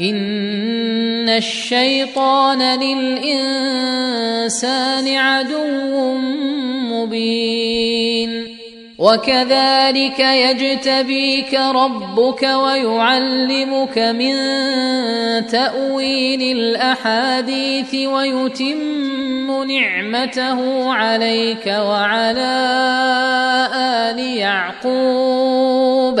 ان الشيطان للانسان عدو مبين. وكذلك يجتبيك ربك ويعلمك من تاويل الاحاديث ويتم نعمته عليك وعلى ال يعقوب.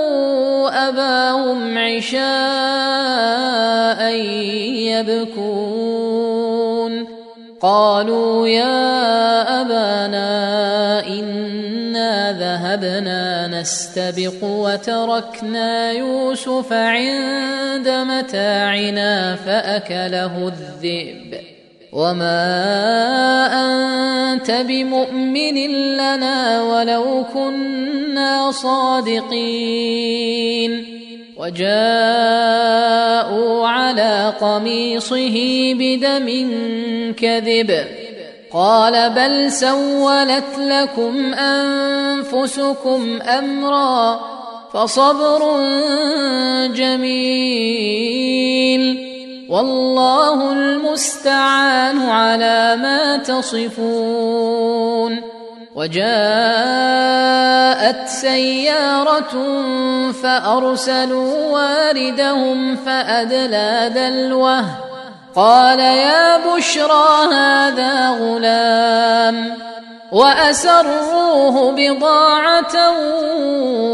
اباهم عشاء يبكون. قالوا يا أبانا إنا ذهبنا نستبق وتركنا يوسف عند متاعنا فأكله الذئب. وما انت بمؤمن لنا ولو كنا صادقين وجاءوا على قميصه بدم كذب قال بل سولت لكم انفسكم امرا فصبر جميل والله المستعان على ما تصفون. وجاءت سيارة فأرسلوا واردهم فأدلى دلوه. قال يا بشرى هذا غلام. وأسروه بضاعة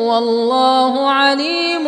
والله عليم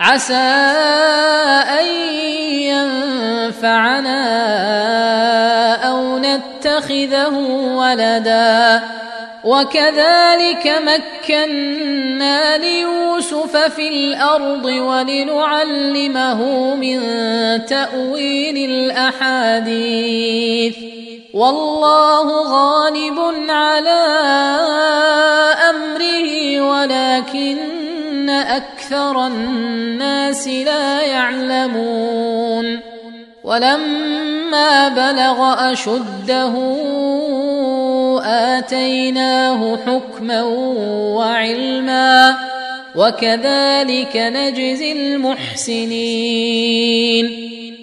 عسى أن ينفعنا أو نتخذه ولدا. وكذلك مكنا ليوسف في الأرض ولنعلمه من تأويل الأحاديث. والله غالب على أمره ولكن أكثر الناس لا يعلمون ولما بلغ أشده آتيناه حكما وعلما وكذلك نجزي المحسنين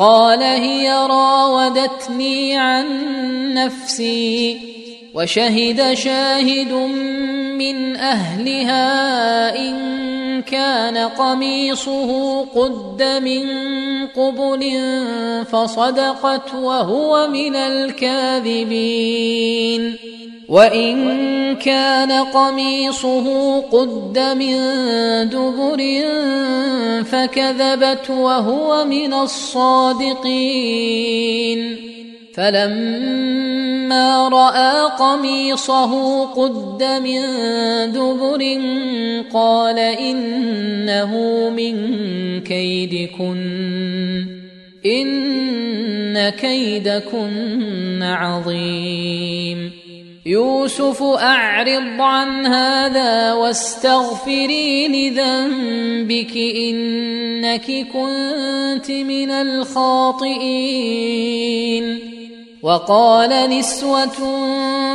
قال هي راودتني عن نفسي وشهد شاهد من أهلها إن كان قميصه قد من قبل فصدقت وهو من الكاذبين وإن كان قميصه قد من دبر فكذبت وهو من الصادقين. فلما رأى قميصه قد من دبر قال إنه من كيدكن إن كيدكن عظيم. يوسف أعرض عن هذا واستغفري لذنبك إنك كنت من الخاطئين. وقال نسوة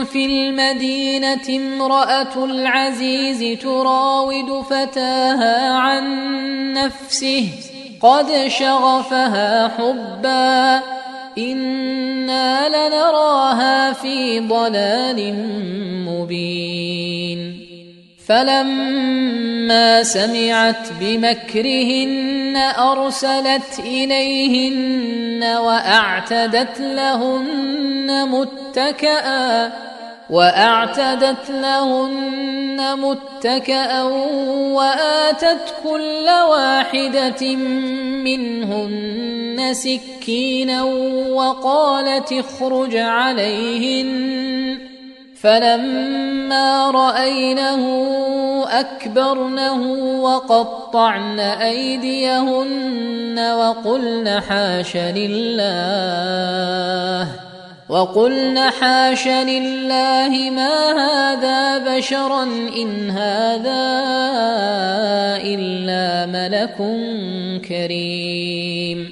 في المدينة امرأة العزيز تراود فتاها عن نفسه قد شغفها حبا. إنا لنراها في ضلال مبين فلما سمعت بمكرهن ارسلت اليهن واعتدت لهن متكئا واعتدت لهن متكئا وآتت كل واحدة منهن سكينا وقالت اخرج عليهن. فلما رأينه أكبرنه وقطعن أيديهن وقلن حاش لله. وقلن حاش لله ما هذا بشرا إن هذا إلا ملك كريم.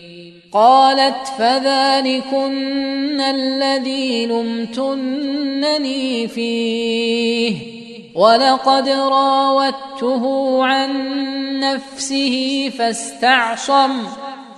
قالت فذلكن الذي لمتنني فيه. ولقد راودته عن نفسه فاستعصم.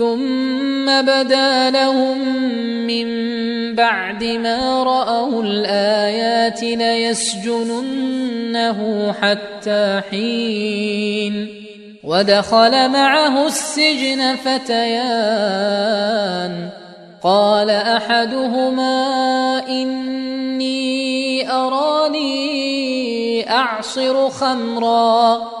ثم بدا لهم من بعد ما رأوا الآيات ليسجننه حتى حين ودخل معه السجن فتيان. قال أحدهما إني أراني أعصر خمرا.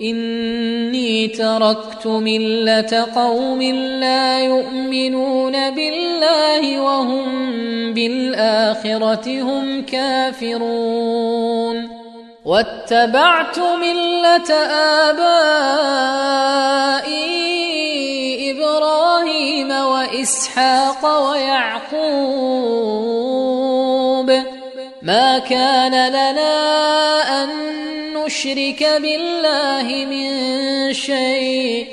إني تركت ملة قوم لا يؤمنون بالله وهم بالآخرة هم كافرون. واتبعت ملة آبائي إبراهيم وإسحاق ويعقوب. ما كان لنا أن نشرك بالله من شيء.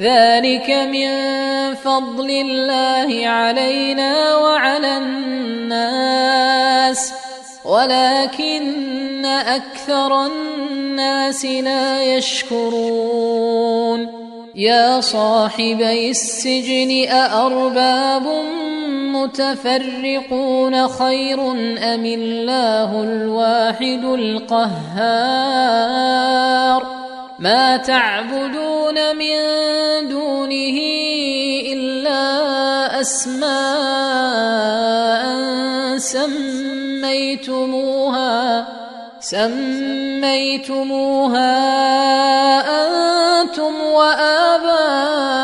ذلك من فضل الله علينا وعلى الناس. ولكن أكثر الناس لا يشكرون. يا صاحبي السجن أأرباب متفرقون خير أم الله الواحد القهار؟ ما تعبدون من دونه إلا أسماء سميتموها سميتموها أنتم وآباؤكم.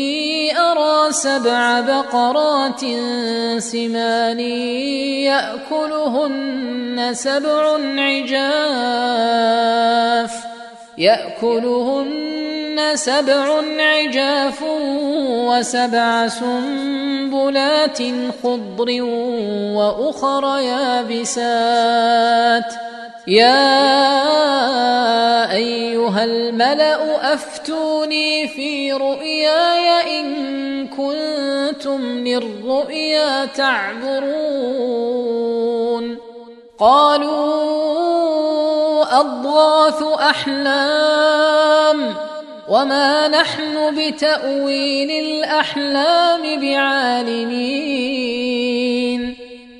ارى سبع بقرات سمان يأكلهن سبع عجاف يأكلهن سبع عجاف وسبع سنبلات خضر وأخر يابسات. يا أيها الملأ أفتوني في رؤياي إن كنتم للرؤيا تعبرون قالوا أضغاث أحلام وما نحن بتأويل الأحلام بعالمين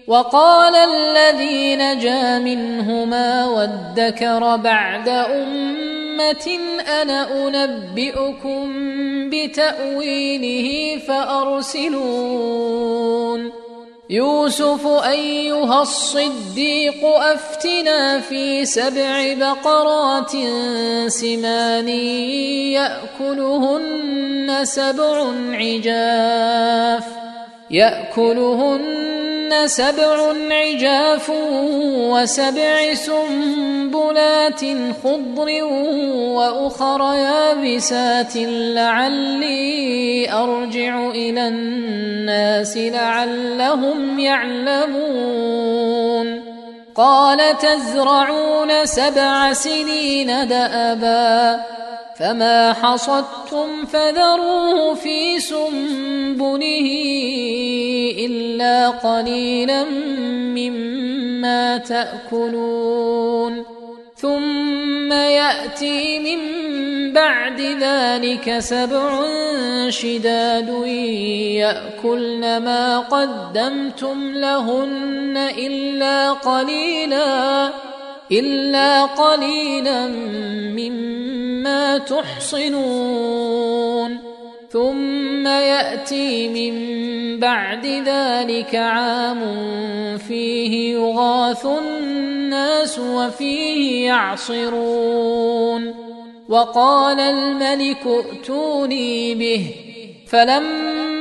وقال الذي نجا منهما وادكر بعد أمة أنا أنبئكم بتأويله فأرسلون. يوسف أيها الصديق أفتنا في سبع بقرات سمان يأكلهن سبع عجاف. يأكلهن سبع عجاف وسبع سنبلات خضر وأخر يابسات لعلي أرجع إلى الناس لعلهم يعلمون. قال تزرعون سبع سنين دأبا. فما حصدتم فذروه في سنبله الا قليلا مما تاكلون ثم ياتي من بعد ذلك سبع شداد ياكلن ما قدمتم لهن الا قليلا إلا قليلا مما تحصنون. ثم يأتي من بعد ذلك عام فيه يغاث الناس وفيه يعصرون. وقال الملك ائتوني به. فلما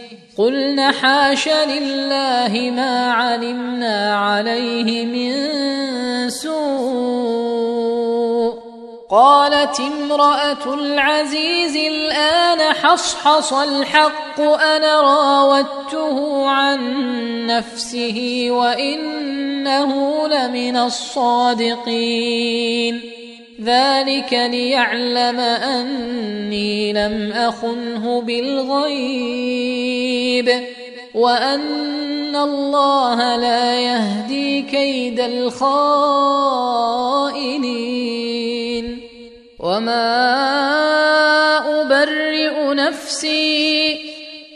قلن حاش لله ما علمنا عليه من سوء. قالت امرأة العزيز الآن حصحص الحق أنا راودته عن نفسه وإنه لمن الصادقين. ذلك ليعلم أني لم أخنه بالغيب وأن الله لا يهدي كيد الخائنين وما أبرئ نفسي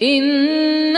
إن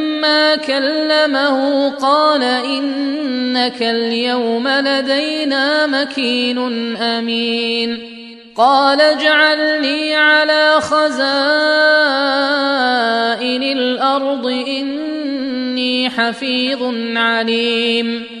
كلمه قال انك اليوم لدينا مكين امين قال اجعلني على خزائن الأرض اني حفيظ عليم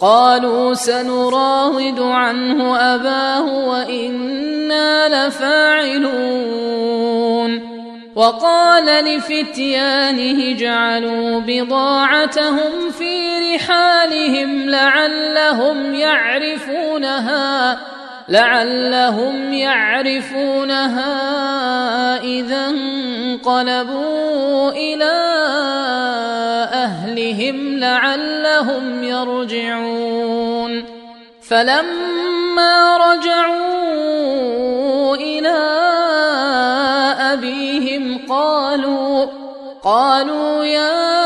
قالوا سنراود عنه أباه وإنا لفاعلون. وقال لفتيانه اجعلوا بضاعتهم في رحالهم لعلهم يعرفونها. لعلهم يعرفونها إذا انقلبوا إلى أهلهم لعلهم يرجعون. فلما رجعوا إلى أبيهم قالوا قالوا يا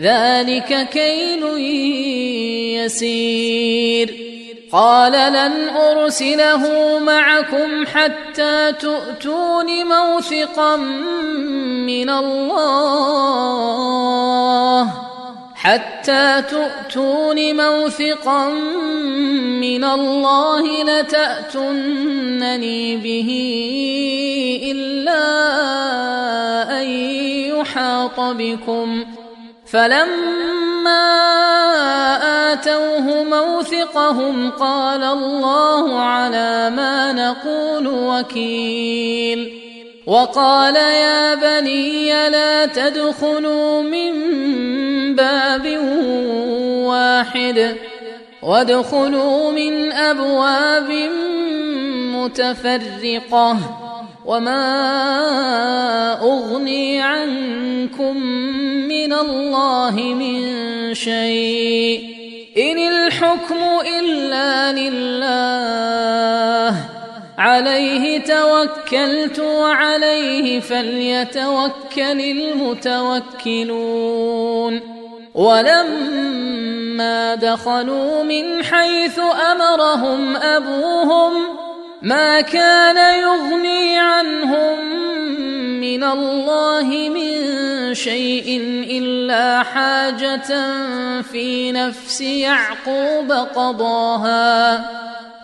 ذلك كيل يسير. قال لن أرسله معكم حتى تؤتون موثقا من الله. حتى تؤتون موثقا من الله لتاتونني به إلا أن يحاط بكم. فلما آتوه موثقهم قال الله على ما نقول وكيل. وقال يا بني لا تدخلوا من باب واحد وادخلوا من أبواب متفرقة. وما اغني عنكم من الله من شيء ان الحكم الا لله عليه توكلت وعليه فليتوكل المتوكلون ولما دخلوا من حيث امرهم ابوهم ما كان يغني عنهم من الله من شيء إلا حاجة في نفس يعقوب قضاها.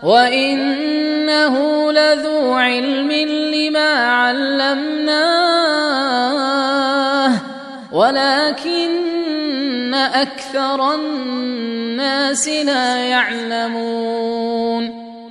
وإنه لذو علم لما علمناه. ولكن أكثر الناس لا يعلمون.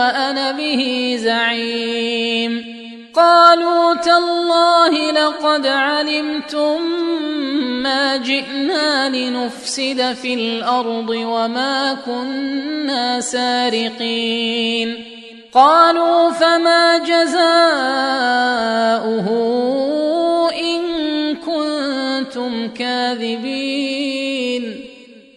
وأنا به زعيم. قالوا تالله لقد علمتم ما جئنا لنفسد في الأرض وما كنا سارقين. قالوا فما جزاؤه إن كنتم كاذبين.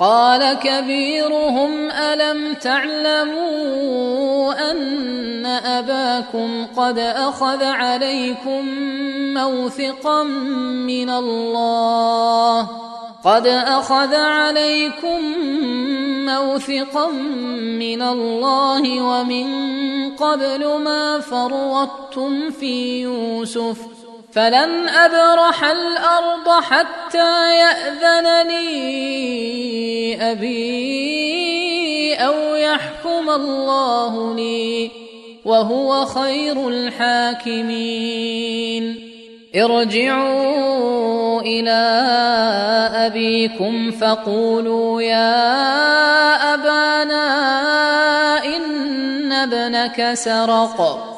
قال كبيرهم ألم تعلموا أن أباكم قد أخذ عليكم موثقا من الله قد أخذ عليكم موثقا من الله ومن قبل ما فرطتم في يوسف فلن أبرح الأرض حتى ياذن لي أبي أو يحكم الله لي وهو خير الحاكمين. ارجعوا إلى أبيكم فقولوا يا أبانا إن ابنك سرق.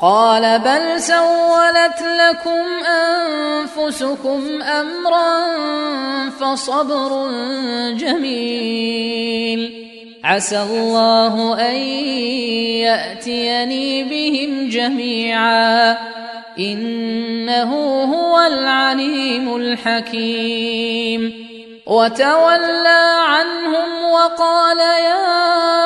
قال بل سولت لكم أنفسكم أمرا فصبر جميل. عسى الله أن يأتيني بهم جميعا. إنه هو العليم الحكيم. وتولى عنهم وقال يا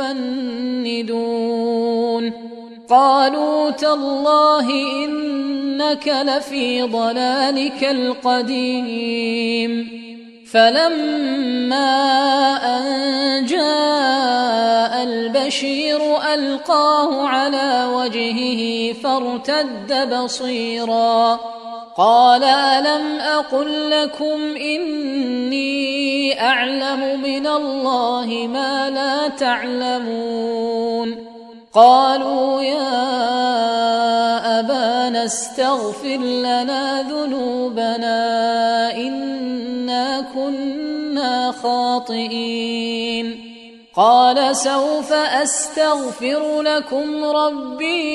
ان تفندون قالوا تالله إنك لفي ضلالك القديم. فلما أن جاء البشير ألقاه على وجهه فارتد بصيرا. قال ألم أقل لكم إني أعلم من الله ما لا تعلمون قالوا يا أبانا استغفر لنا ذنوبنا إنا كنا خاطئين قال سوف أستغفر لكم ربي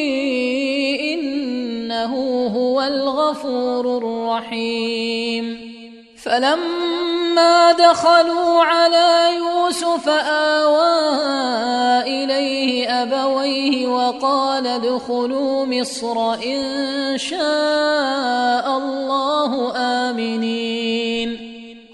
إنه هو الغفور الرحيم. فلما دخلوا على يوسف آوى إليه أبويه وقال ادخلوا مصر إن شاء الله آمنين.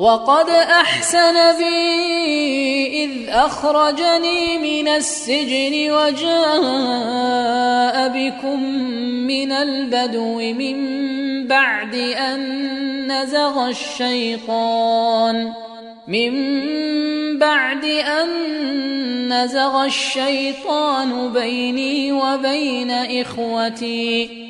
وقد أحسن بي إذ أخرجني من السجن وجاء بكم من البدو من بعد أن نزغ الشيطان من بعد أن نزغ الشيطان بيني وبين إخوتي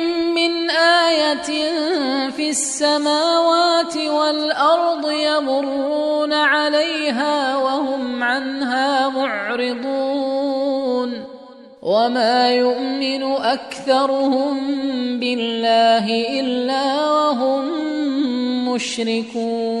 آية في السماوات والأرض يمرون عليها وهم عنها معرضون. وما يؤمن أكثرهم بالله إلا وهم مشركون.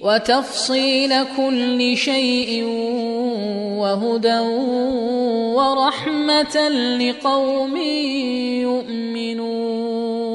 وتفصيل كل شيء وهدى ورحمة لقوم يؤمنون.